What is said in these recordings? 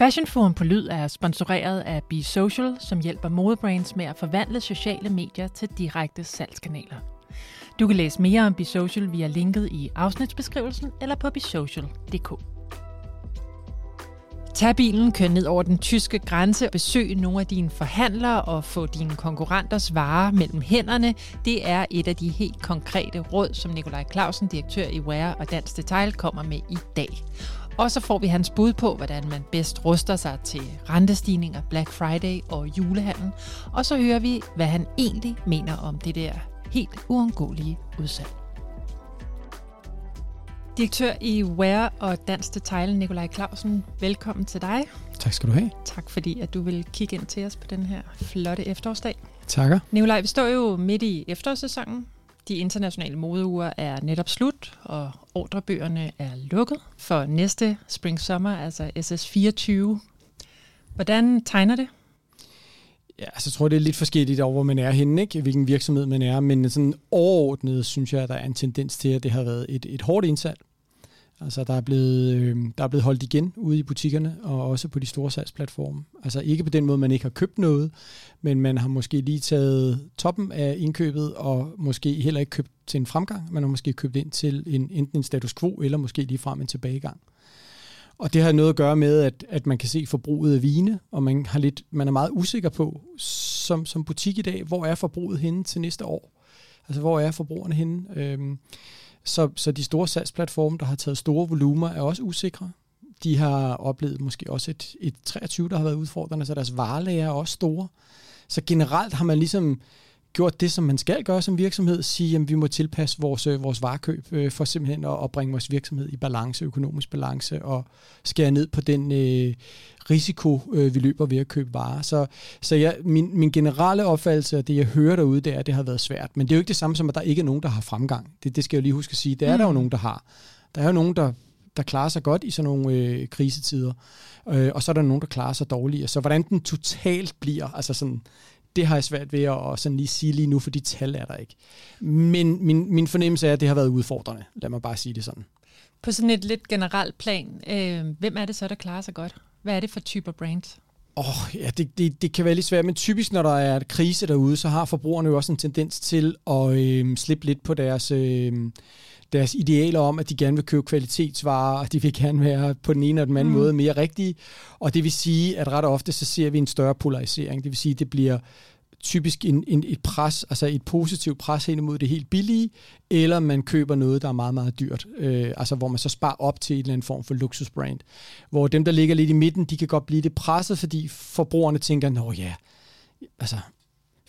Fashion Forum på Lyd er sponsoreret af Be Social, som hjælper modebrands med at forvandle sociale medier til direkte salgskanaler. Du kan læse mere om Be Social via linket i afsnitsbeskrivelsen eller på besocial.dk. Tag bilen, kør ned over den tyske grænse, besøg nogle af dine forhandlere og få dine konkurrenters varer mellem hænderne. Det er et af de helt konkrete råd, som Nikolaj Clausen, direktør i Wear og Dansk Detail, kommer med i dag. Og så får vi hans bud på, hvordan man bedst ruster sig til rentestigninger, Black Friday og julehandel. Og så hører vi, hvad han egentlig mener om det der helt uundgåelige udsalg. Direktør i Wear og Dansk Detail, Nikolaj Clausen, velkommen til dig. Tak skal du have. Tak fordi, at du vil kigge ind til os på den her flotte efterårsdag. Takker. Nikolaj, vi står jo midt i efterårssæsonen. De internationale modeuger er netop slut, og ordrebøgerne er lukket for næste spring-sommer, altså SS24. Hvordan tegner det? Ja, så altså, tror jeg, det er lidt forskelligt over, hvor man er henne, ikke? hvilken virksomhed man er, men sådan overordnet synes jeg, at der er en tendens til, at det har været et, et hårdt indsalg. Altså, der er, blevet, øh, der er blevet holdt igen ude i butikkerne, og også på de store salgsplatforme. Altså ikke på den måde, man ikke har købt noget, men man har måske lige taget toppen af indkøbet, og måske heller ikke købt til en fremgang. Man har måske købt ind til en, enten en status quo, eller måske lige frem en tilbagegang. Og det har noget at gøre med, at, at man kan se forbruget af vine, og man, har lidt, man er meget usikker på, som, som butik i dag, hvor er forbruget henne til næste år? Altså, hvor er forbrugerne henne? Øhm, så, så de store salgsplatforme, der har taget store volumer, er også usikre. De har oplevet måske også et, et 23, der har været udfordrende, så deres varelager er også store. Så generelt har man ligesom gjort det, som man skal gøre som virksomhed, sige, at vi må tilpasse vores, øh, vores varekøb øh, for simpelthen at, at bringe vores virksomhed i balance, økonomisk balance, og skære ned på den øh, risiko, øh, vi løber ved at købe varer. Så, så jeg, min, min generelle opfattelse af det, jeg hører derude, det er, at det har været svært. Men det er jo ikke det samme som, at der ikke er nogen, der har fremgang. Det, det skal jeg lige huske at sige. Det er mm. der jo nogen, der har. Der er jo nogen, der, der klarer sig godt i sådan nogle øh, krisetider. Øh, og så er der nogen, der klarer sig dårligere. Så hvordan den totalt bliver, altså sådan, det har jeg svært ved at sådan lige sige lige nu, for de tal er der ikke. Men min, min fornemmelse er, at det har været udfordrende. Lad mig bare sige det sådan. På sådan et lidt generelt plan, øh, hvem er det så, der klarer sig godt? Hvad er det for typer brands? Åh, oh, ja, det, det, det kan være lidt svært, men typisk når der er et krise derude, så har forbrugerne jo også en tendens til at øh, slippe lidt på deres, øh, deres idealer om, at de gerne vil købe kvalitetsvarer, og de vil gerne være på den ene eller den anden mm. måde mere rigtige. Og det vil sige, at ret ofte så ser vi en større polarisering. Det vil sige, at det bliver typisk en, en, et pres, altså et positivt pres hen imod det helt billige, eller man køber noget, der er meget, meget dyrt, øh, altså hvor man så sparer op til en eller anden form for luksusbrand. Hvor dem, der ligger lidt i midten, de kan godt blive det presset, fordi forbrugerne tænker, nå ja, altså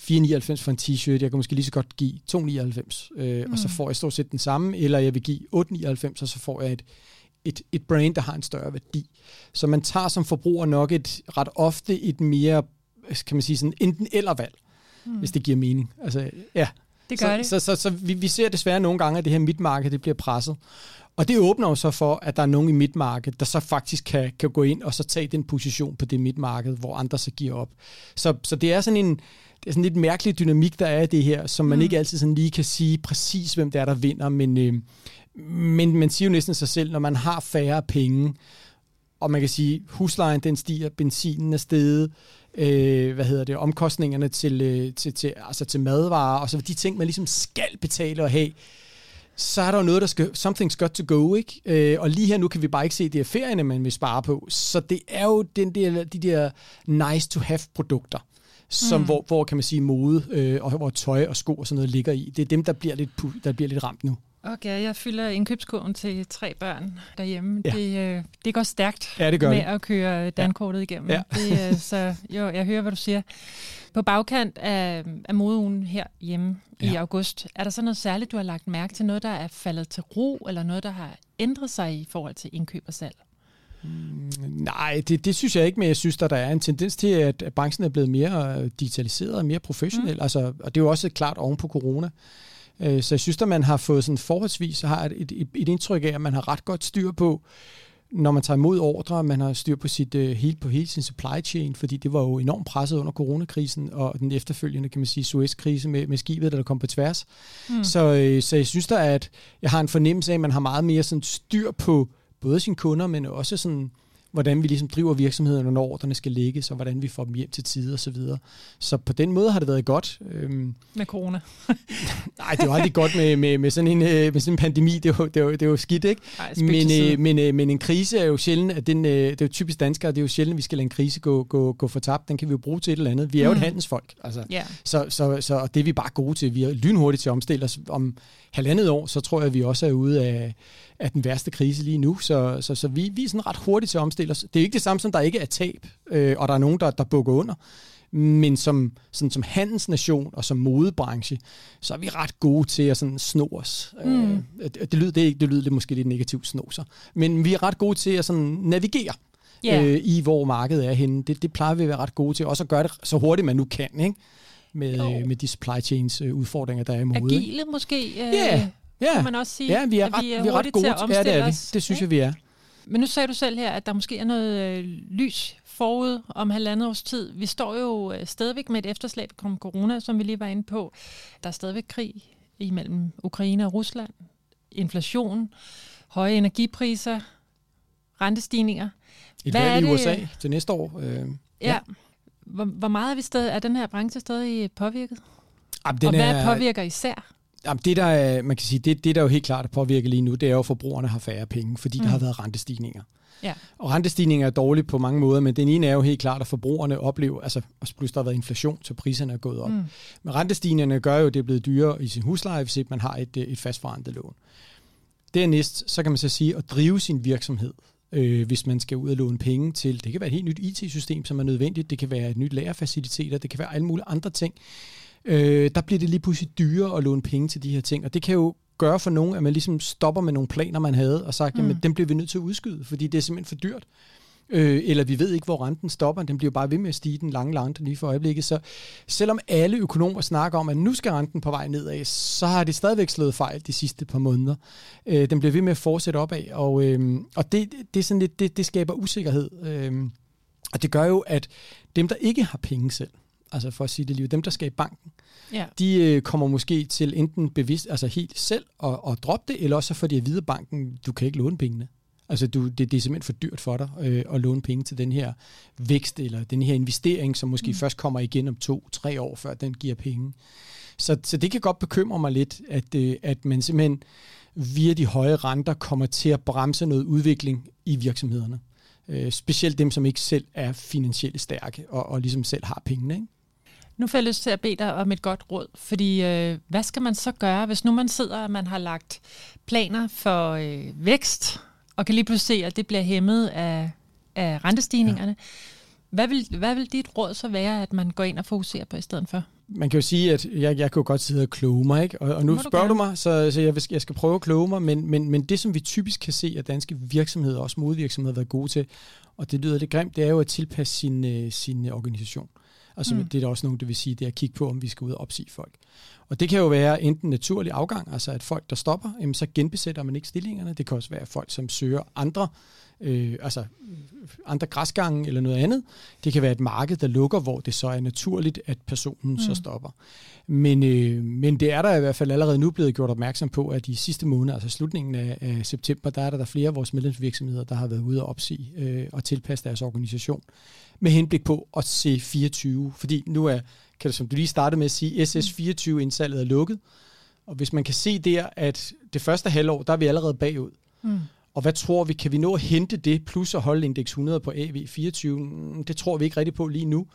4,99 for en t-shirt, jeg kan måske lige så godt give 2,99, øh, mm. og så mm. får jeg stort set den samme, eller jeg vil give 8,99, og så får jeg et, et, et brand, der har en større værdi. Så man tager som forbruger nok et ret ofte et mere, kan man sige, sådan enten eller valg, mm. hvis det giver mening. Altså, ja. Det gør så, det. Så, så, så, så vi, vi ser desværre nogle gange, at det her midtmarked det bliver presset. Og det åbner jo så for, at der er nogen i midtmarkedet, der så faktisk kan, kan gå ind og så tage den position på det midtmarked, hvor andre så giver op. Så, så det er sådan en det er sådan lidt mærkelig dynamik, der er i det her, som man mm. ikke altid sådan lige kan sige præcis, hvem det er, der vinder, men, øh, men man siger jo næsten sig selv, når man har færre penge, og man kan sige, huslejen den stiger, benzinen er steget, øh, hvad hedder det, omkostningerne til, øh, til, til, altså til madvarer, og så de ting, man ligesom skal betale og have, så er der jo noget, der skal, something's got to go, ikke? Øh, og lige her nu kan vi bare ikke se, det er ferierne, man vil spare på. Så det er jo den der, de der nice to have produkter som, mm. hvor, hvor kan man sige mode øh, og hvor tøj og sko og sådan noget ligger i. Det er dem, der bliver lidt, der bliver lidt ramt nu. Okay, jeg fylder indkøbskurven til tre børn derhjemme. Ja. Det, øh, det går stærkt ja, det gør med det. at køre dankortet ja. igennem. Ja. Det, øh, så jo, jeg hører, hvad du siger. På bagkant af, af modeugen her hjemme ja. i august, er der så noget særligt, du har lagt mærke til? Noget, der er faldet til ro, eller noget, der har ændret sig i forhold til indkøb og salg? Mm, nej, det, det synes jeg ikke, men jeg synes, at der er en tendens til, at branchen er blevet mere digitaliseret og mere professionel. Mm. Altså, og det er jo også klart oven på corona. Øh, så jeg synes, at man har fået sådan forholdsvis har et, et, et indtryk af, at man har ret godt styr på, når man tager imod ordre, man har styr på sit uh, helt på hele sin supply chain, fordi det var jo enormt presset under coronakrisen og den efterfølgende, kan man sige, Suez-krise med, med skibet, der kom på tværs. Mm. Så, så jeg synes da, at jeg har en fornemmelse af, at man har meget mere sådan styr på både sine kunder, men også sådan hvordan vi ligesom driver virksomheden, når ordrene skal lægges, og hvordan vi får dem hjem til tid og så videre. Så på den måde har det været godt. Øhm, med corona? nej, det var aldrig godt med, med, med, sådan en, øh, med sådan en pandemi. Det er jo, det jo, det jo skidt, ikke? Ej, men, øh, men, øh, men en krise er jo sjældent, at den, øh, det er jo typisk danskere, det er jo sjældent, at vi skal lade en krise gå, gå, gå for tabt. Den kan vi jo bruge til et eller andet. Vi er jo mm. et handelsfolk. Altså, yeah. så, så, så og det er vi bare gode til. Vi er lynhurtigt til at omstille os. Om halvandet år, så tror jeg, at vi også er ude af, af den værste krise lige nu. Så, så, så vi, vi er sådan ret hurtigt til at omstille os. Det er ikke det samme som, der ikke er tab, øh, og der er nogen, der, der bukker under. Men som, sådan som handelsnation og som modebranche, så er vi ret gode til at sådan sno os. Mm. Øh, det, lyder, det, det lyder det måske lidt negativt sno sig. Men vi er ret gode til at sådan navigere yeah. øh, i, hvor markedet er henne. Det, det plejer vi at være ret gode til. Også at gøre det så hurtigt, man nu kan, ikke? Med, øh, med de supply chains øh, udfordringer, der er i mode. Agile måske? Øh, yeah. Ja, kan man også sige. Ja, vi er ret, vi er, vi er ret gode til at ja, det er vi. Det synes jeg, vi er. Men nu sagde du selv her, at der måske er noget øh, lys forud om halvandet års tid. Vi står jo øh, stadigvæk med et efterslag på corona, som vi lige var inde på. Der er stadigvæk krig imellem Ukraine og Rusland. Inflation, høje energipriser, rentestigninger. Et valg i USA til næste år. Øh, ja. ja. Hvor, hvor meget er, vi stadig, er den her branche stadig påvirket? Jamen, den og hvad er, påvirker især? Jamen, det, der er, man kan sige, det, det, der jo helt klart er påvirket lige nu, det er jo, at forbrugerne har færre penge, fordi mm. der har været rentestigninger. Ja. Og rentestigninger er dårlige på mange måder, men den ene er jo helt klart, at forbrugerne oplever, altså plus der har været inflation, så priserne er gået op. Mm. Men rentestigningerne gør jo, at det er blevet dyrere i sin husleje, hvis man har et, et fastforrentet lån. Dernæst, så kan man så sige, at drive sin virksomhed, øh, hvis man skal ud og låne penge til, det kan være et helt nyt IT-system, som er nødvendigt, det kan være et nyt lærerfaciliteter, det kan være alle mulige andre ting, øh, der bliver det lige pludselig dyrere at låne penge til de her ting. Og det kan jo gøre for nogen, at man ligesom stopper med nogle planer, man havde, og sagt, mm. jamen dem bliver vi nødt til at udskyde, fordi det er simpelthen for dyrt. Øh, eller vi ved ikke, hvor renten stopper. Den bliver bare ved med at stige den lange rente lige for øjeblikket. Så selvom alle økonomer snakker om, at nu skal renten på vej nedad, så har det stadigvæk slået fejl de sidste par måneder. Øh, den bliver ved med at fortsætte opad, og, øh, og det, det, er sådan lidt, det, det skaber usikkerhed. Øh, og det gør jo, at dem, der ikke har penge selv, altså for at sige det lige, dem, der skal i banken, ja. de øh, kommer måske til enten bevidst, altså helt selv at, at droppe det, eller også så får de at vide banken, du kan ikke låne pengene. Altså du, det, det er simpelthen for dyrt for dig øh, at låne penge til den her vækst, eller den her investering, som måske mm. først kommer igen om to-tre år, før den giver penge. Så, så det kan godt bekymre mig lidt, at, øh, at man simpelthen via de høje renter kommer til at bremse noget udvikling i virksomhederne. Øh, specielt dem, som ikke selv er finansielt stærke og, og ligesom selv har pengene. Ikke? Nu får jeg lyst til at bede dig om et godt råd, fordi øh, hvad skal man så gøre, hvis nu man sidder og man har lagt planer for øh, vækst, og kan lige pludselig se, at det bliver hæmmet af, af rentestigningerne. Ja. Hvad vil, hvad vil dit råd så være, at man går ind og fokuserer på i stedet for? Man kan jo sige, at jeg, jeg jo godt sidde og kloge mig, ikke? Og, og nu spørger du, du mig, så, så jeg, vil, jeg skal prøve at kloge mig, men, men, men det, som vi typisk kan se, at danske virksomheder, også modvirksomheder, har været gode til, og det lyder lidt grimt, det er jo at tilpasse sin, øh, sin organisation. Altså mm. det er der også nogen, der vil sige, det er at kigge på, om vi skal ud og opsige folk. Og det kan jo være enten naturlig afgang, altså at folk, der stopper, jamen, så genbesætter man ikke stillingerne. Det kan også være folk, som søger andre øh, altså andre græsgange eller noget andet. Det kan være et marked, der lukker, hvor det så er naturligt, at personen mm. så stopper. Men, øh, men det er der i hvert fald allerede nu blevet gjort opmærksom på, at i sidste måned, altså slutningen af, af september, der er der, der flere af vores medlemsvirksomheder, der har været ude og opsige øh, og tilpasse deres organisation med henblik på at se 24. Fordi nu er, kan du, som du lige startede med at sige, SS24-indsalget er lukket. Og hvis man kan se der, at det første halvår, der er vi allerede bagud. Mm. Og hvad tror vi, kan vi nå at hente det, plus at holde indeks 100 på AV24? Mm, det tror vi ikke rigtigt på lige nu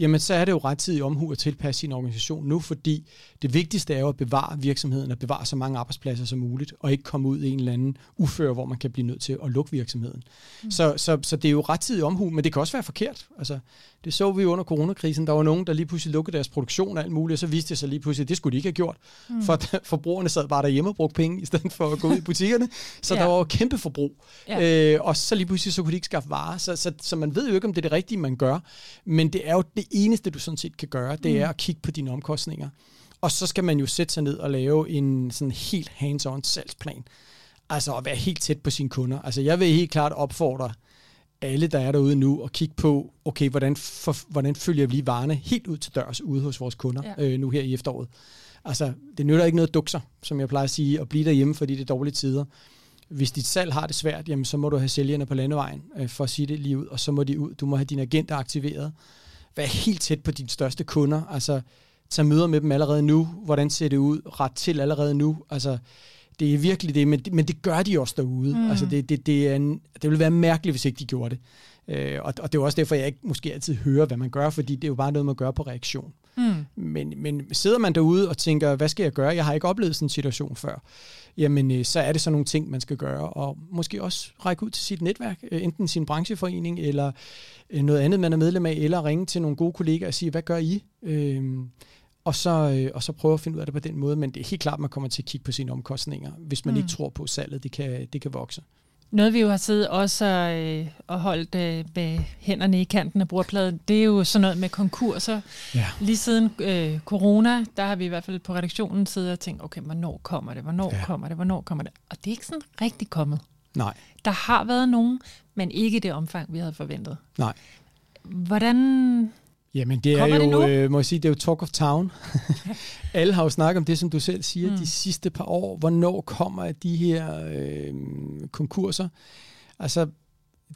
jamen så er det jo rettidig omhu at tilpasse sin organisation nu, fordi det vigtigste er jo at bevare virksomheden og bevare så mange arbejdspladser som muligt, og ikke komme ud i en eller anden ufør, hvor man kan blive nødt til at lukke virksomheden. Mm. Så, så, så det er jo rettidig omhu, men det kan også være forkert. Altså, det så vi under coronakrisen. Der var nogen, der lige pludselig lukkede deres produktion og alt muligt, og så viste det sig lige pludselig, at det skulle de ikke have gjort. Mm. For forbrugerne sad bare derhjemme og brugte penge, i stedet for at gå ud i butikkerne. Så ja. der var jo kæmpe forbrug. Ja. Øh, og så lige pludselig, så kunne de ikke skaffe varer. Så, så, så man ved jo ikke, om det er det rigtige, man gør. Men det er jo det eneste, du sådan set kan gøre, det mm. er at kigge på dine omkostninger. Og så skal man jo sætte sig ned og lave en sådan helt hands-on salgsplan. Altså at være helt tæt på sine kunder. Altså jeg vil helt klart opfordre alle, der er derude nu, at kigge på, okay, hvordan, for, hvordan følger vi lige varerne helt ud til dørs ude hos vores kunder ja. øh, nu her i efteråret. Altså, det nytter ikke noget dukser, som jeg plejer at sige, at blive derhjemme, fordi det er dårlige tider. Hvis dit salg har det svært, jamen, så må du have sælgerne på landevejen, øh, for at sige det lige ud, og så må de ud. Du må have dine agenter aktiveret. Vær helt tæt på dine største kunder. Altså, tag møder med dem allerede nu. Hvordan ser det ud? Ret til allerede nu. Altså, det er virkelig det, men, men det gør de også derude. Mm. Altså, det, det, det, er en, det ville være mærkeligt, hvis ikke de gjorde det. Øh, og, og det er også derfor, jeg ikke måske altid hører, hvad man gør, fordi det er jo bare noget, man gør på reaktion. Mm. Men, men sidder man derude og tænker, hvad skal jeg gøre? Jeg har ikke oplevet sådan en situation før. Jamen, øh, så er det sådan nogle ting, man skal gøre, og måske også række ud til sit netværk, øh, enten sin brancheforening, eller øh, noget andet, man er medlem af, eller ringe til nogle gode kollegaer og sige, hvad gør I? Øh, og så, og så prøve at finde ud af det på den måde. Men det er helt klart, at man kommer til at kigge på sine omkostninger, hvis man mm. ikke tror på, at salget det kan, det kan vokse. Noget vi jo har siddet også øh, og holdt øh, med hænderne i kanten af bordpladen, det er jo sådan noget med konkurser. Ja. Lige siden øh, corona, der har vi i hvert fald på redaktionen siddet og tænkt, okay, hvornår kommer det, hvornår ja. kommer det, hvornår kommer det? Og det er ikke sådan rigtig kommet. Nej. Der har været nogen, men ikke det omfang, vi havde forventet. Nej. Hvordan Jamen det er Kommer jo, det øh, må jeg sige, det er jo talk of town. Alle har jo snakket om det, som du selv siger, mm. de sidste par år. Hvornår kommer de her øh, konkurser? Altså,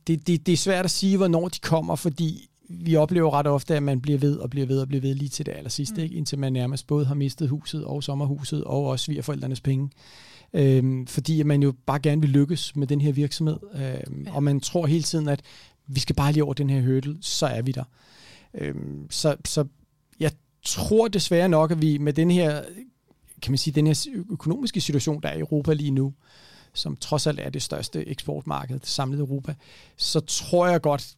det, det, det er svært at sige, hvornår de kommer, fordi vi oplever ret ofte, at man bliver ved og bliver ved og bliver ved lige til det allersidste, mm. ikke? indtil man nærmest både har mistet huset og sommerhuset og også svigerforældrenes penge. Øhm, fordi man jo bare gerne vil lykkes med den her virksomhed, øhm, ja. og man tror hele tiden, at vi skal bare lige over den her hurdle, så er vi der. Øhm, så, så jeg tror desværre nok, at vi med den her, kan man sige, den her økonomiske situation, der er i Europa lige nu, som trods alt er det største eksportmarked samlet Europa, så tror jeg godt,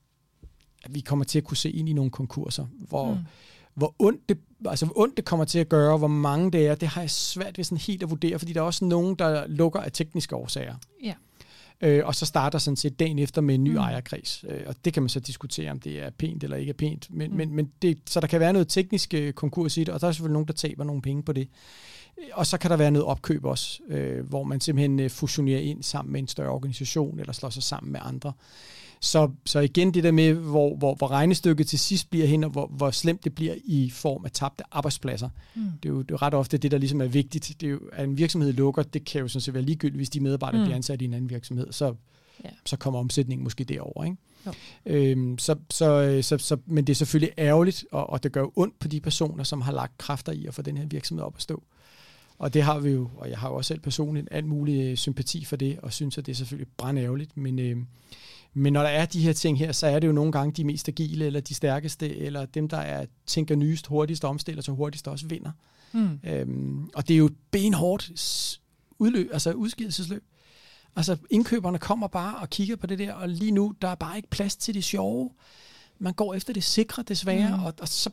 at vi kommer til at kunne se ind i nogle konkurser, hvor, mm. hvor, ondt det, altså hvor ondt det kommer til at gøre, hvor mange det er, det har jeg svært ved sådan helt at vurdere, fordi der er også nogen, der lukker af tekniske årsager. Ja øh, og så starter sådan set dagen efter med en ny mm. ejerkreds. Øh, og det kan man så diskutere, om det er pænt eller ikke er pænt. Men, mm. men, men det, så der kan være noget teknisk øh, konkurs i det, og der er selvfølgelig nogen, der taber nogle penge på det. Og så kan der være noget opkøb også, øh, hvor man simpelthen øh, fusionerer ind sammen med en større organisation, eller slår sig sammen med andre. Så, så igen det der med, hvor, hvor, hvor regnestykket til sidst bliver hen, og hvor, hvor slemt det bliver i form af tabte arbejdspladser. Mm. Det, er jo, det er jo ret ofte det, der ligesom er vigtigt. Det er jo, at en virksomhed lukker, det kan jo sådan set være ligegyldigt, hvis de medarbejdere mm. bliver ansat i en anden virksomhed, så, ja. så kommer omsætningen måske derover. Ikke? Øhm, så, så, så, så, men det er selvfølgelig ærgerligt, og, og det gør jo ondt på de personer, som har lagt kræfter i at få den her virksomhed op at stå. Og det har vi jo, og jeg har jo også selv personligt alt mulig sympati for det, og synes, at det er selvfølgelig ærgerligt, men, øh, men når der er de her ting her, så er det jo nogle gange de mest agile, eller de stærkeste, eller dem, der er, tænker nyest, hurtigst, omstiller sig hurtigst, også vinder. Mm. Øhm, og det er jo benhårdt udløb, altså udskidelsesløb. Altså indkøberne kommer bare og kigger på det der, og lige nu, der er bare ikke plads til det sjove. Man går efter det sikre, desværre, mm. og, og så,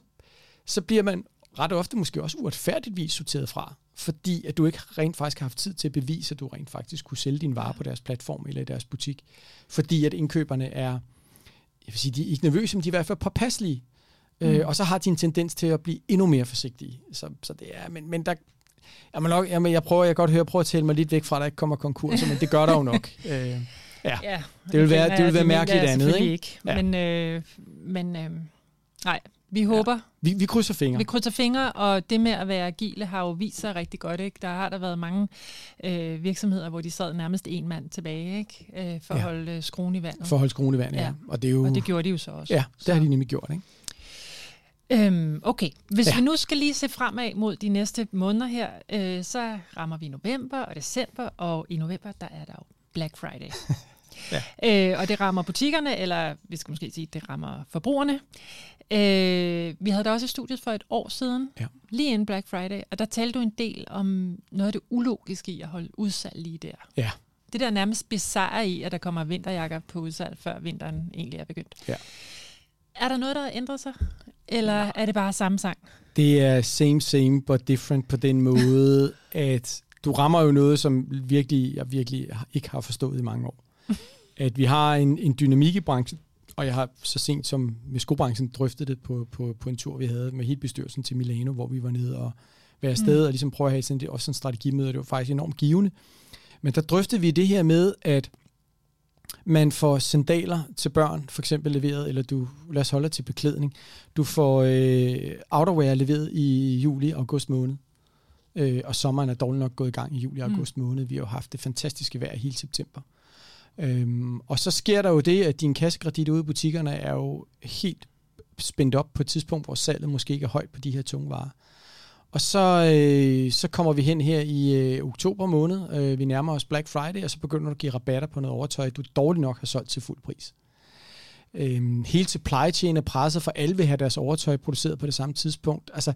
så bliver man ret ofte måske også uretfærdigtvis sorteret fra fordi at du ikke rent faktisk har haft tid til at bevise, at du rent faktisk kunne sælge din vare på deres platform eller i deres butik. Fordi at indkøberne er, jeg vil sige, de er ikke nervøse, men de er i hvert fald påpasselige. Øh, mm. Øh, og så har de en tendens til at blive endnu mere forsigtige. Så, så det er, men, men der, må nok, jamen, jeg prøver, jeg godt høre, prøver at tælle mig lidt væk fra, at der ikke kommer konkurser, men det gør der jo nok. Øh, ja. ja, det vil være, det vil være mærkeligt andet, ikke? ikke. Ja. Men, øh, men øh, nej, vi håber. Ja. Vi, vi krydser fingre. Vi krydser fingre, og det med at være agile har jo vist sig rigtig godt. Ikke? Der har der været mange øh, virksomheder, hvor de sad nærmest en mand tilbage, ikke? Øh, for ja. at holde øh, skruen i vandet. For at holde skruen i vandet, ja. ja. Og, det er jo... og det gjorde de jo så også. Ja, det så. har de nemlig gjort, ikke? Øhm, okay, hvis ja. vi nu skal lige se fremad mod de næste måneder her, øh, så rammer vi november og december, og i november, der er der jo Black Friday. ja. øh, og det rammer butikkerne, eller vi skal måske sige, det rammer forbrugerne. Øh, vi havde da også i studiet for et år siden, ja. lige inden Black Friday, og der talte du en del om noget af det ulogiske i at holde udsalg lige der. Ja. Det der nærmest bizarre i, at der kommer vinterjakker på udsalg, før vinteren egentlig er begyndt. Ja. Er der noget, der har ændret sig? Eller er det bare samme sang? Det er same, same, but different på den måde, at du rammer jo noget, som virkelig, jeg virkelig ikke har forstået i mange år. at vi har en, en dynamik i branchen, og jeg har så sent som med skobranchen drøftet det på, på, på en tur, vi havde med hele bestyrelsen til Milano, hvor vi var nede og være afsted mm. og ligesom prøve at have sådan, det, også sådan en strategimøde, det var faktisk enormt givende. Men der drøftede vi det her med, at man får sandaler til børn, for eksempel leveret, eller du, lad os holde til beklædning, du får øh, outerwear leveret i juli og august måned. Øh, og sommeren er dårligt nok gået i gang i juli og august mm. måned. Vi har jo haft det fantastiske vejr hele september. Øhm, og så sker der jo det, at din kassekredit ude i butikkerne er jo helt spændt op på et tidspunkt, hvor salget måske ikke er højt på de her tunge varer. Og så, øh, så kommer vi hen her i øh, oktober måned. Øh, vi nærmer os Black Friday, og så begynder du at give rabatter på noget overtøj, du dårligt nok har solgt til fuld pris. Øh, hele supply chain er presset, for alle vil have deres overtøj produceret på det samme tidspunkt. Altså,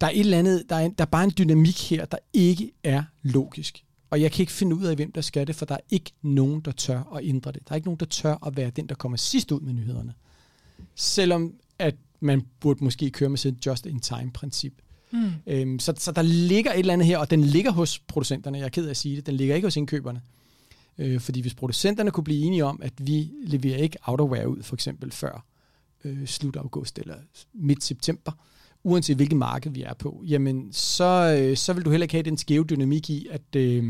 der er et eller andet, der er, en, der er bare en dynamik her, der ikke er logisk. Og jeg kan ikke finde ud af, hvem der skal det, for der er ikke nogen, der tør at ændre det. Der er ikke nogen, der tør at være den, der kommer sidst ud med nyhederne. Selvom at man burde måske køre med sit just-in-time-princip. Mm. Øhm, så, så der ligger et eller andet her, og den ligger hos producenterne. Jeg er ked af at sige det. Den ligger ikke hos indkøberne. Øh, fordi hvis producenterne kunne blive enige om, at vi leverer ikke outerwear ud, for eksempel før øh, slut august eller midt september, uanset hvilket marked vi er på, jamen så, øh, så vil du heller ikke have den skæve dynamik i, at... Øh,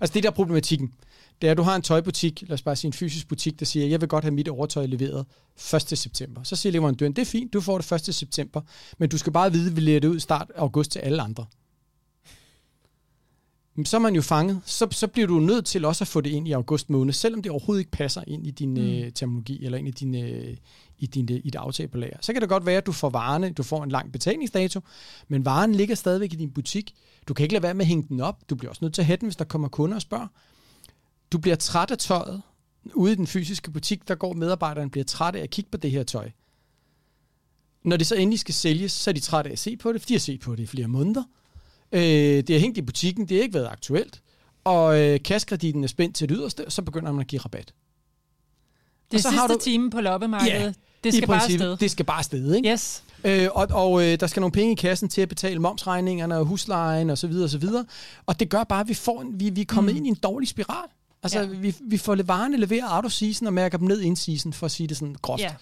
altså det der er problematikken. Det er, at du har en tøjbutik, lad os bare sige en fysisk butik, der siger, jeg vil godt have mit overtøj leveret 1. september. Så siger leverandøren, det er fint, du får det 1. september, men du skal bare vide, at vi lærer det ud start august til alle andre. Så er man jo fanget. Så, så bliver du nødt til også at få det ind i august måned, selvom det overhovedet ikke passer ind i din mm. øh, terminologi, eller ind i din, øh, i, din, øh, i dit aftale på lager. Så kan det godt være, at du får varerne, du får en lang betalingsdato, men varen ligger stadigvæk i din butik. Du kan ikke lade være med at hænge den op. Du bliver også nødt til at hætte den, hvis der kommer kunder og spørger. Du bliver træt af tøjet. Ude i den fysiske butik, der går medarbejderen bliver træt af at kigge på det her tøj. Når det så endelig skal sælges, så er de trætte af at se på det, for de har set på det i flere måneder. Øh, det har hængt i butikken, det har ikke været aktuelt. Og øh, kaskrediten er spændt til det yderste, og så begynder man at give rabat. Det så sidste har du, time på loppemarkedet. Ja, det skal bare afsted. Det skal bare afsted, ikke? Yes. Øh, og og øh, der skal nogle penge i kassen til at betale momsregningerne og huslejen og så videre og så videre. Og det gør bare, at vi, får en, vi, vi er kommet mm. ind i en dårlig spiral. Altså, ja. vi, vi får varerne leveret out of season og mærker dem ned in season, for at sige det sådan groft. Ja.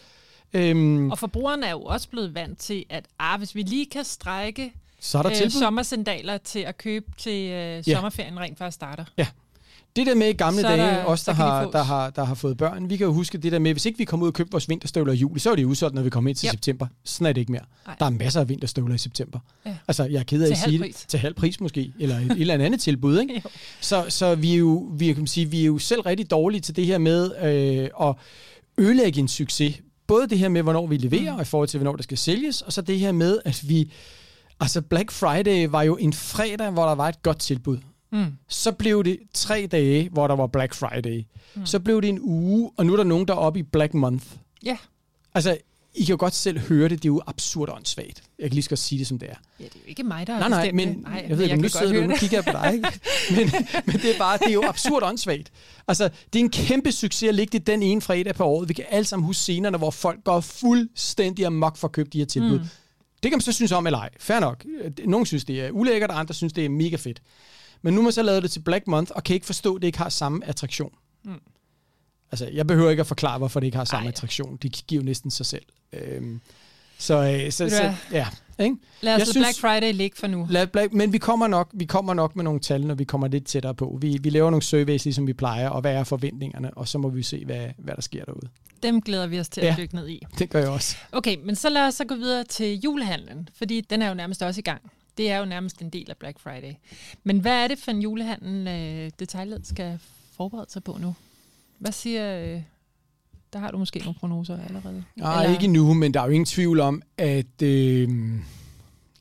Øhm, og forbrugerne er jo også blevet vant til, at ah, hvis vi lige kan strække så er der øh, sommersandaler til at købe til øh, sommerferien rent før starter. Ja, det der med i gamle så dage, der, os der har, der, har, der har fået børn, vi kan jo huske det der med, hvis ikke vi kommer ud og køber vores vinterstøvler i juli, så er det udsolgt, når vi kommer ind til yep. september. Sådan er det ikke mere. Ej. Der er masser af vinterstøvler i september. Ja. Altså, jeg er ked af at sige det. Til halv pris måske, eller et, et eller andet tilbud. Ikke? så så vi, er jo, vi, kan sige, vi er jo selv rigtig dårlige til det her med øh, at ødelægge en succes. Både det her med, hvornår vi leverer, mm. i forhold til, hvornår det skal sælges, og så det her med, at vi... Altså, Black Friday var jo en fredag, hvor der var et godt tilbud. Mm. Så blev det tre dage, hvor der var Black Friday. Mm. Så blev det en uge, og nu er der nogen, der er oppe i Black Month. Ja. Yeah. Altså, I kan jo godt selv høre det, det er jo absurd åndssvagt. Jeg kan lige så godt sige det, som det er. Ja, det er jo ikke mig, der har nej, nej, men, nej, jeg ved ikke, nu sidder du, nu kigger jeg på dig. Ikke? men, men det er bare, det er jo absurd åndssvagt. Altså, det er en kæmpe succes at ligge det den ene fredag på året. Vi kan alle sammen huske scenerne, hvor folk går fuldstændig amok for at købe de her tilbud. Mm. Det kan man så synes om eller ej. Fair nok. Nogle synes, det er ulækkert, og andre synes, det er mega fedt. Men nu må så lavet det til Black Month, og kan ikke forstå, at det ikke har samme attraktion. Mm. Altså, jeg behøver ikke at forklare, hvorfor det ikke har samme Ej. attraktion. Det giver jo næsten sig selv. Øhm, så, øh, så, så, ja. Ikke? Lad os jeg synes, Black Friday ligge for nu. Lad Black, men vi kommer, nok, vi kommer nok med nogle tal, når vi kommer lidt tættere på. Vi, vi laver nogle surveys, ligesom vi plejer, og hvad er forventningerne, og så må vi se, hvad, hvad der sker derude. Dem glæder vi os til ja, at dykke ned i. det gør jeg også. Okay, men så lad os så gå videre til julehandlen, fordi den er jo nærmest også i gang. Det er jo nærmest en del af Black Friday. Men hvad er det for en julehandel, øh, detaljled skal forberede sig på nu? Hvad siger... Øh, der har du måske nogle prognoser allerede. Nej, Eller? ikke nu, men der er jo ingen tvivl om, at... Øh,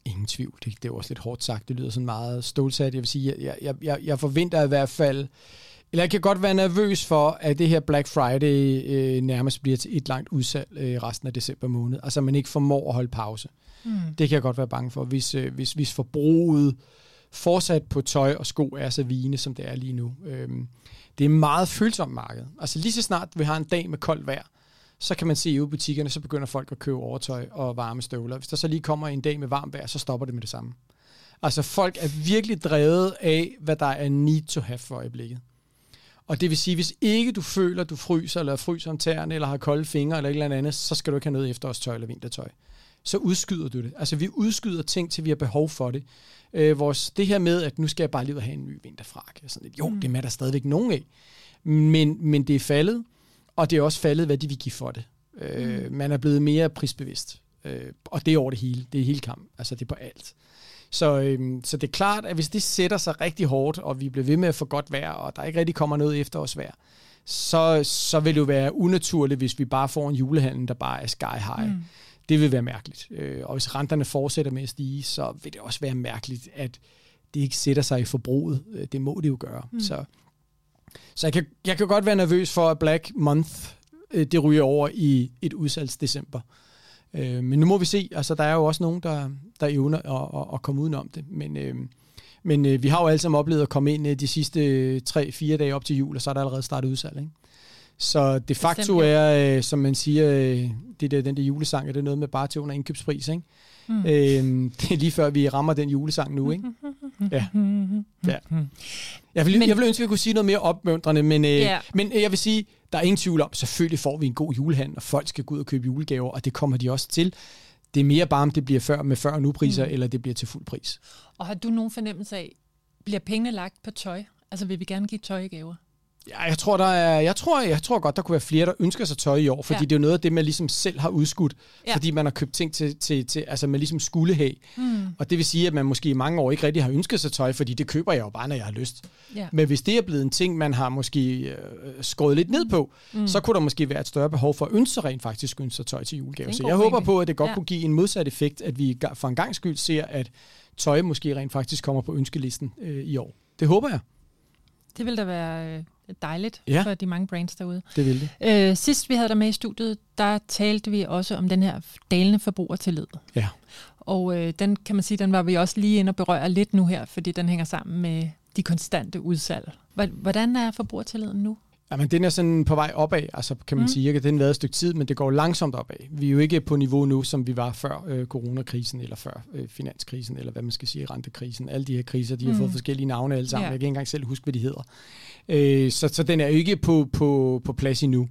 ingen tvivl, det, det er også lidt hårdt sagt, det lyder sådan meget stålsat. Jeg vil sige, jeg, jeg, jeg, jeg forventer i hvert fald... Eller jeg kan godt være nervøs for, at det her Black Friday øh, nærmest bliver til et langt udsalg øh, resten af december måned. Altså man ikke formår at holde pause. Mm. Det kan jeg godt være bange for, hvis, øh, hvis, hvis forbruget fortsat på tøj og sko er så vigende, som det er lige nu. Øhm, det er et meget følsomt marked. Altså lige så snart vi har en dag med koldt vejr, så kan man se i butikkerne, så begynder folk at købe overtøj og varme støvler. Hvis der så lige kommer en dag med varmt vejr, så stopper det med det samme. Altså folk er virkelig drevet af, hvad der er need to have for øjeblikket. Og det vil sige, hvis ikke du føler, du fryser, eller fryser om tæerne, eller har kolde fingre, eller et eller andet, så skal du ikke have noget efterårstøj eller vintertøj så udskyder du det. Altså vi udskyder ting, til vi har behov for det. Øh, vores, det her med, at nu skal jeg bare lige have en ny vinterfrak. Sådan lidt, jo, mm. det er der stadigvæk nogen af. Men, men det er faldet, og det er også faldet, hvad de vil give for det. Øh, mm. Man er blevet mere prisbevidst. Øh, og det er over det hele. Det er hele kamp. Altså det er på alt. Så, øhm, så det er klart, at hvis det sætter sig rigtig hårdt, og vi bliver ved med at få godt vejr, og der ikke rigtig kommer noget efter os vejr, så, så vil det jo være unaturligt, hvis vi bare får en julehandel, der bare er sky high. Mm. Det vil være mærkeligt. Øh, og hvis renterne fortsætter med at stige, så vil det også være mærkeligt, at det ikke sætter sig i forbruget. Øh, det må det jo gøre. Mm. Så, så jeg, kan, jeg kan godt være nervøs for, at Black Month øh, det ryger over i et udsalgsdecember. Øh, men nu må vi se. Altså, der er jo også nogen, der, der evner at, at, at komme udenom det. Men, øh, men øh, vi har jo alle sammen oplevet at komme ind øh, de sidste 3-4 dage op til jul, og så er der allerede startet udsalg. Ikke? Så de facto er, øh, som man siger, øh, det der, den der julesang, er det noget med bare til under indkøbspris, ikke? Mm. Øhm, det er lige før, vi rammer den julesang nu, ikke? Ja. ja. Jeg, vil, men, jeg vil ønske, at vi kunne sige noget mere opmuntrende, men, øh, yeah. men jeg vil sige, der er ingen tvivl om, selvfølgelig får vi en god julehandel, og folk skal gå ud og købe julegaver, og det kommer de også til. Det er mere bare, om det bliver før med før og nu priser, mm. eller det bliver til fuld pris. Og har du nogen fornemmelse af, bliver pengene lagt på tøj? Altså vil vi gerne give tøjgaver? Ja, jeg tror, der er, jeg, tror, jeg tror godt, der kunne være flere, der ønsker sig tøj i år, fordi ja. det er jo noget af det, man ligesom selv har udskudt, ja. fordi man har købt ting til, til, til altså man ligesom skulle have. Mm. Og det vil sige, at man måske i mange år ikke rigtig har ønsket sig tøj, fordi det køber jeg jo bare, når jeg har lyst. Ja. Men hvis det er blevet en ting, man har måske øh, skåret lidt ned på, mm. så kunne der måske være et større behov for at ønske sig rent faktisk ønske sig tøj til julegave. Så jeg håber på, at det godt ja. kunne give en modsat effekt, at vi for en gang skyld ser, at tøj måske rent faktisk kommer på ønskelisten øh, i år. Det håber jeg. Det vil da være øh, dejligt ja. for de mange brands derude. Det vil det. Øh, sidst vi havde dig med i studiet, der talte vi også om den her dalende forbrugertillid. Ja. Og øh, den kan man sige, den var vi også lige inde og berøre lidt nu her, fordi den hænger sammen med de konstante udsalg. Hvordan er forbrugertilliden nu? Jamen, den er sådan på vej opad, altså kan man mm. sige. Den har været et stykke tid, men det går langsomt opad. Vi er jo ikke på niveau nu, som vi var før øh, coronakrisen, eller før øh, finanskrisen, eller hvad man skal sige, rentekrisen. Alle de her kriser, de har mm. fået forskellige navne alle sammen. Yeah. Jeg kan ikke engang selv huske, hvad de hedder. Øh, så, så den er jo ikke på, på, på plads endnu.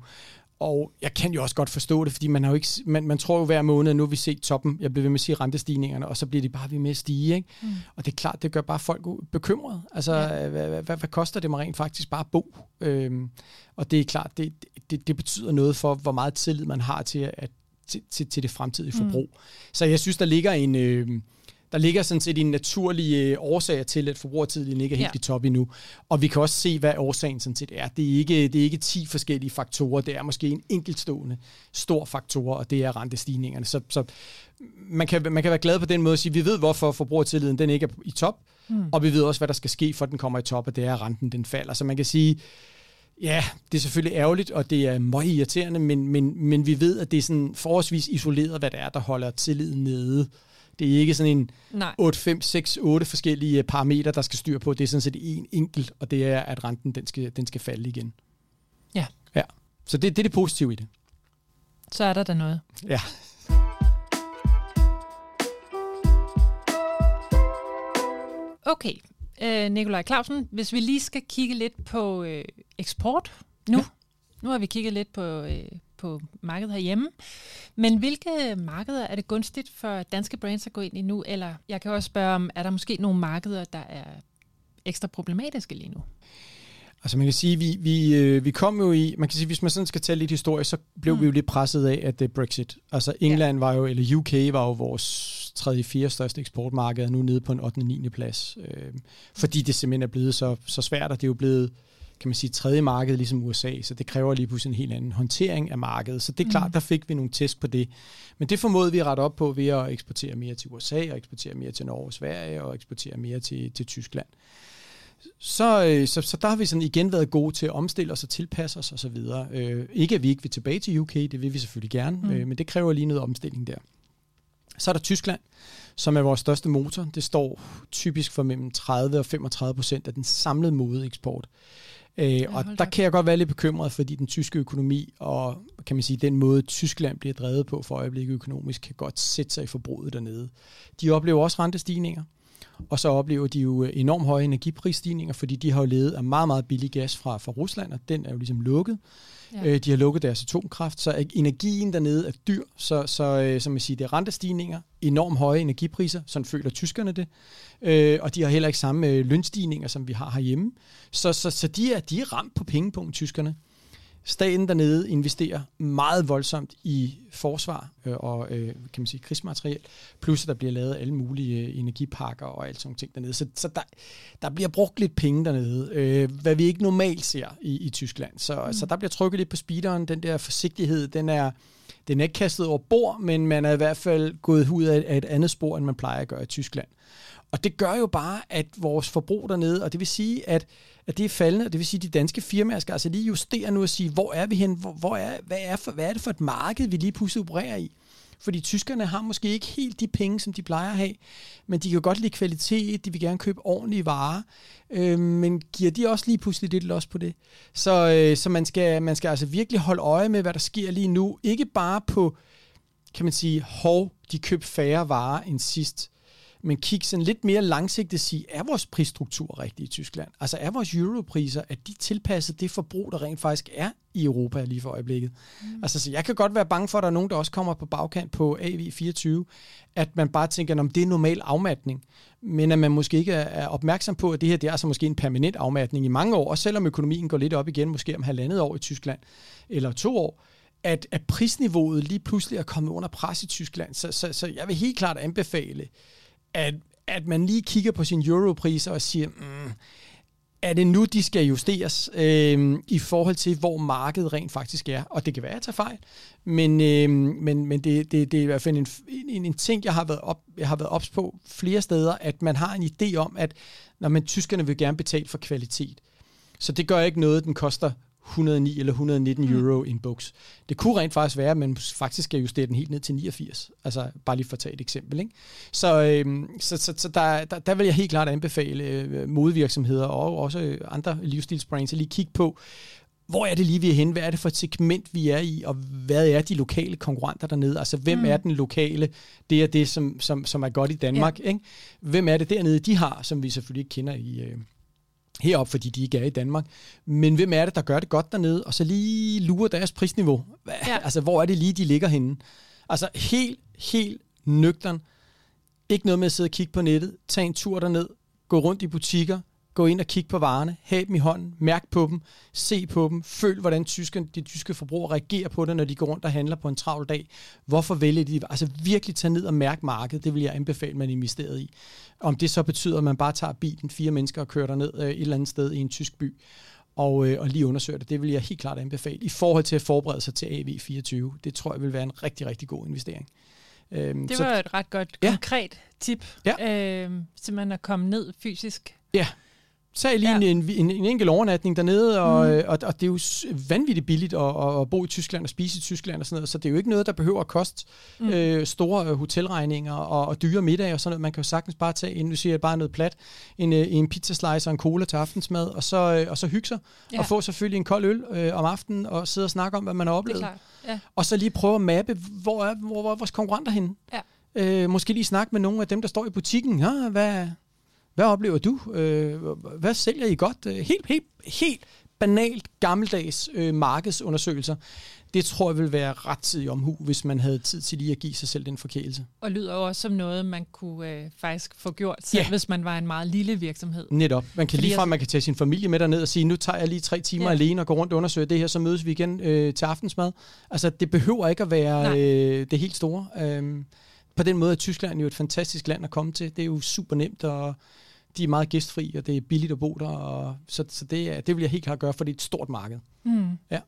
Og jeg kan jo også godt forstå det, fordi man, har jo ikke, man, man tror jo hver måned, nu vi set toppen, jeg bliver ved med at sige rentestigningerne, og så bliver de bare ved med at stige. Ikke? Mm. Og det er klart, det gør bare folk bekymrede. Altså, ja. hvad, hvad, hvad, hvad koster det mig rent faktisk bare at bo? Øhm, og det er klart, det, det, det betyder noget for, hvor meget tillid man har til, at, til, til, til det fremtidige forbrug. Mm. Så jeg synes, der ligger en... Øh, der ligger sådan set en naturlig øh, årsag til, at forbrugertiden ikke er helt ja. i top endnu. Og vi kan også se, hvad årsagen sådan set er. Det er, ikke, det er ikke 10 forskellige faktorer, det er måske en enkeltstående stor faktor, og det er rentestigningerne. Så, så man, kan, man kan være glad på den måde at sige, at vi ved, hvorfor forbrugertilliden den ikke er i top, mm. og vi ved også, hvad der skal ske, for den kommer i top, og det er, at renten den falder. Så man kan sige, Ja, det er selvfølgelig ærgerligt, og det er meget irriterende, men, men, men vi ved, at det er sådan forholdsvis isoleret, hvad det er, der holder tilliden nede. Det er ikke sådan en Nej. 8, 5, 6, 8 forskellige parametre, der skal styr på. Det er sådan set en enkelt, og det er, at renten den skal, den skal falde igen. Ja. Ja, så det, det er det positive i det. Så er der da noget. Ja. Okay, øh, Nikolaj Clausen, hvis vi lige skal kigge lidt på øh, eksport nu. Ja. Nu har vi kigget lidt på, øh, på markedet herhjemme. Men hvilke markeder er det gunstigt for danske brands at gå ind i nu? Eller jeg kan også spørge om, er der måske nogle markeder, der er ekstra problematiske lige nu? Altså man kan sige, vi, vi, øh, vi kom jo i, man kan sige, hvis man sådan skal tale lidt historie, så blev mm. vi jo lidt presset af, at det er Brexit. Altså England ja. var jo, eller UK var jo vores tredje, fire største eksportmarked, nu nede på en 8. og 9. plads. Øh, fordi det simpelthen er blevet så, så svært, og det er jo blevet kan man sige, tredje marked ligesom USA, så det kræver lige pludselig en helt anden håndtering af markedet. Så det er klart, mm. der fik vi nogle test på det. Men det formåede vi at rette op på ved at eksportere mere til USA, og eksportere mere til Norge og Sverige, og eksportere mere til, til Tyskland. Så, øh, så, så der har vi sådan igen været gode til at omstille os og tilpasse os osv. Øh, ikke at vi ikke vil tilbage til UK, det vil vi selvfølgelig gerne, mm. øh, men det kræver lige noget omstilling der. Så er der Tyskland, som er vores største motor. Det står typisk for mellem 30 og 35 procent af den samlede modeeksport. Øh, ja, og der kan jeg godt være lidt bekymret, fordi den tyske økonomi og kan man sige, den måde Tyskland bliver drevet på for øjeblikket økonomisk, kan godt sætte sig i forbruget dernede. De oplever også rentestigninger, og så oplever de jo enormt høje energiprisstigninger, fordi de har jo levet af meget, meget billig gas fra, fra Rusland, og den er jo ligesom lukket. Ja. Øh, de har lukket deres atomkraft, så energien dernede er dyr, så, så øh, som jeg siger, det er rentestigninger, enormt høje energipriser, sådan føler tyskerne det, øh, og de har heller ikke samme lønstigninger, som vi har herhjemme. Så, så, så de, er, de er ramt på pengepunkten, tyskerne. Staten dernede investerer meget voldsomt i forsvar øh, og øh, kan man sige, krigsmateriel, plus at der bliver lavet alle mulige øh, energiparker og alt sådan ting dernede. Så, så der, der bliver brugt lidt penge dernede, øh, hvad vi ikke normalt ser i, i Tyskland. Så, mm. så der bliver trykket lidt på speederen. Den der forsigtighed, den er, den er ikke kastet over bord, men man er i hvert fald gået ud af, af et andet spor, end man plejer at gøre i Tyskland. Og det gør jo bare, at vores forbrug dernede, og det vil sige, at, at det er faldende, og det vil sige, at de danske firmaer skal altså lige justere nu og sige, hvor er vi hen, hvor, hvor er, hvad, er for, hvad er det for et marked, vi lige pludselig opererer i? Fordi tyskerne har måske ikke helt de penge, som de plejer at have, men de kan godt lide kvalitet, de vil gerne købe ordentlige varer, øh, men giver de også lige pludselig lidt los på det? Så, øh, så man, skal, man skal altså virkelig holde øje med, hvad der sker lige nu. Ikke bare på, kan man sige, hov, de køb færre varer end sidst, men kigge sådan lidt mere langsigtet sige, er vores prisstruktur rigtig i Tyskland? Altså er vores europriser, at de tilpasset det forbrug, der rent faktisk er i Europa lige for øjeblikket? Mm. Altså så jeg kan godt være bange for, at der er nogen, der også kommer på bagkant på AV24, at man bare tænker, om det er normal afmatning, men at man måske ikke er opmærksom på, at det her det er altså måske en permanent afmatning i mange år, og selvom økonomien går lidt op igen, måske om halvandet år i Tyskland, eller to år, at, at prisniveauet lige pludselig er kommet under pres i Tyskland. Så, så, så jeg vil helt klart anbefale, at, at man lige kigger på sin europriser og siger, mm, er det nu, de skal justeres øh, i forhold til, hvor markedet rent faktisk er? Og det kan være, at jeg tager fejl, men, øh, men, men det, det, det er i hvert fald en, en, en ting, jeg har været op, jeg har været ops på flere steder, at man har en idé om, at når man tyskerne vil gerne betale for kvalitet. Så det gør ikke noget, den koster 109 eller 119 mm. euro i en boks. Det kunne rent faktisk være, at man faktisk skal justere den helt ned til 89. Altså bare lige for at tage et eksempel. Ikke? Så, øh, så, så, så der, der, der vil jeg helt klart anbefale øh, modvirksomheder og også andre livsstilsbrands at lige kigge på, hvor er det lige, vi er henne? Hvad er det for et segment, vi er i? Og hvad er de lokale konkurrenter dernede? Altså, hvem mm. er den lokale? Det er det, som, som, som er godt i Danmark. Ja. Ikke? Hvem er det dernede, de har, som vi selvfølgelig ikke kender i, øh, herop, fordi de ikke er i Danmark. Men hvem er det, der gør det godt dernede, og så lige lurer deres prisniveau? Ja. Altså, hvor er det lige, de ligger henne? Altså, helt, helt nøgtern. Ikke noget med at sidde og kigge på nettet. Tag en tur derned. Gå rundt i butikker. Gå ind og kig på varerne, have dem i hånden, mærk på dem, se på dem, føl, hvordan tyske, de tyske forbrugere reagerer på det, når de går rundt og handler på en travl dag. Hvorfor vælger de? Altså virkelig tage ned og mærke markedet, det vil jeg anbefale, man investeret i. Om det så betyder, at man bare tager bilen, fire mennesker og kører ned øh, et eller andet sted i en tysk by, og, øh, og lige undersøger det. Det vil jeg helt klart anbefale. I forhold til at forberede sig til AV24, det tror jeg vil være en rigtig, rigtig god investering. Øhm, det var så, et ret godt konkret ja. tip, ja. Øh, simpelthen at komme ned fysisk. Ja, Tag lige ja. en, en, en, en enkelt overnatning dernede, og, mm. og, og det er jo vanvittigt billigt at, at bo i Tyskland og spise i Tyskland og sådan noget, så det er jo ikke noget, der behøver at koste mm. øh, store øh, hotelregninger og, og dyre middag og sådan noget. Man kan jo sagtens bare tage, en, nu siger jeg bare noget plat, en, øh, en pizzaslice og en cola til aftensmad, og så, øh, og så hygge sig, ja. og få selvfølgelig en kold øl øh, om aftenen, og sidde og snakke om, hvad man har oplevet. Ja. Og så lige prøve at mappe, hvor er, hvor, hvor er vores konkurrenter henne? Ja. Øh, måske lige snakke med nogle af dem, der står i butikken. Ja, hvad, hvad oplever du? Øh, hvad sælger I godt? Øh, helt, helt, helt banalt gammeldags øh, markedsundersøgelser. Det tror jeg vil være ret tid omhu, hvis man havde tid til lige at give sig selv den forkælelse. Og lyder jo også som noget, man kunne øh, faktisk få gjort selv, ja. hvis man var en meget lille virksomhed. Netop. Man kan lige fra, man kan tage sin familie med derned og sige, nu tager jeg lige tre timer ja. alene og går rundt og undersøger det her, så mødes vi igen øh, til aftensmad. Altså, det behøver ikke at være øh, det helt store. Øh, på den måde er Tyskland jo et fantastisk land at komme til. Det er jo super nemt, og de er meget gæstfri, og det er billigt at bo der. Og, så så det, det vil jeg helt klart gøre, for det er et stort marked. Mm. Ja.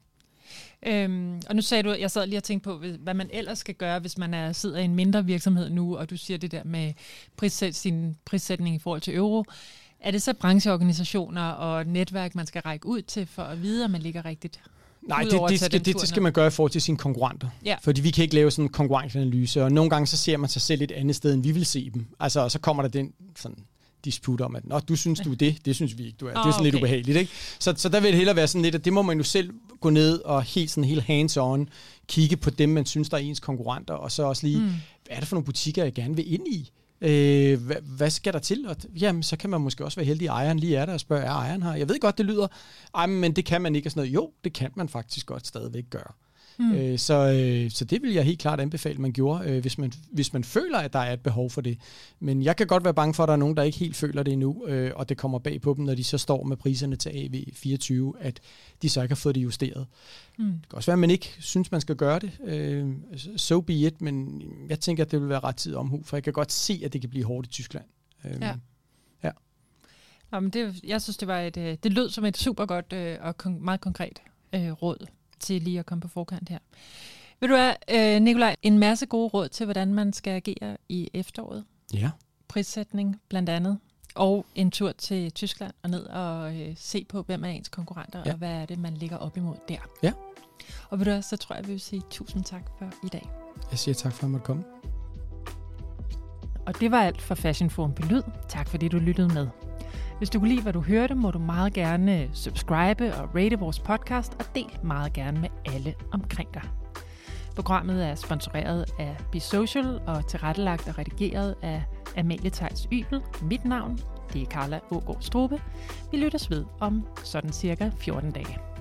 Øhm, og nu sagde du, jeg sad lige og tænkte på, hvad man ellers skal gøre, hvis man er, sidder i en mindre virksomhed nu, og du siger det der med prissæt, sin prissætning i forhold til euro. Er det så brancheorganisationer og netværk, man skal række ud til, for at vide, at man ligger rigtigt? Nej, det, det, skal, det, det skal man gøre i forhold til sine konkurrenter. Ja. Fordi vi kan ikke lave sådan en konkurrenceanalyse, og nogle gange så ser man sig selv et andet sted, end vi vil se dem. Altså, og så kommer der den sådan disput om, at Nå, du synes, du er det, det synes vi ikke, du er. Oh, det er sådan okay. lidt ubehageligt. Ikke? Så, så der vil det hellere være sådan lidt, at det må man jo selv gå ned og helt, sådan helt hands-on kigge på dem, man synes, der er ens konkurrenter, og så også lige, mm. hvad er det for nogle butikker, jeg gerne vil ind i? Øh, hvad, hvad skal der til? Og, jamen, så kan man måske også være heldig, at ejeren lige er der og spørger, er ejeren her? Jeg ved godt, det lyder, ej, men det kan man ikke. Og sådan noget. Jo, det kan man faktisk godt stadigvæk gøre. Mm. Øh, så, øh, så det vil jeg helt klart anbefale, man gjorde, øh, hvis, man, hvis man føler, at der er et behov for det. Men jeg kan godt være bange for, at der er nogen, der ikke helt føler det endnu, øh, og det kommer bag på dem, når de så står med priserne til AV24, at de så ikke har fået det justeret. Mm. Det kan også være, at man ikke synes, man skal gøre det. Øh, so be it, men jeg tænker, at det vil være ret tid omhu, for jeg kan godt se, at det kan blive hårdt i Tyskland. Øh, ja. ja. Jamen det, jeg synes, det var et, øh, det lød som et super godt øh, og kon- meget konkret øh, råd til lige at komme på forkant her. Vil du have, øh, Nikolaj, en masse gode råd til, hvordan man skal agere i efteråret? Ja. Prissætning blandt andet, og en tur til Tyskland og ned og øh, se på, hvem er ens konkurrenter, ja. og hvad er det, man ligger op imod der. Ja. Og ved du så tror jeg, vi vil sige tusind tak for i dag. Jeg siger tak for, at jeg måtte komme. Og det var alt for Fashion Forum på Lyd. Tak fordi du lyttede med. Hvis du kunne lide, hvad du hørte, må du meget gerne øh, subscribe og rate vores podcast, og del meget gerne med alle omkring dig. Programmet er sponsoreret af Be Social og tilrettelagt og redigeret af Amalie Tejs Ybel. Mit navn, det er Carla Ågaard Strube. Vi lyttes ved om sådan cirka 14 dage.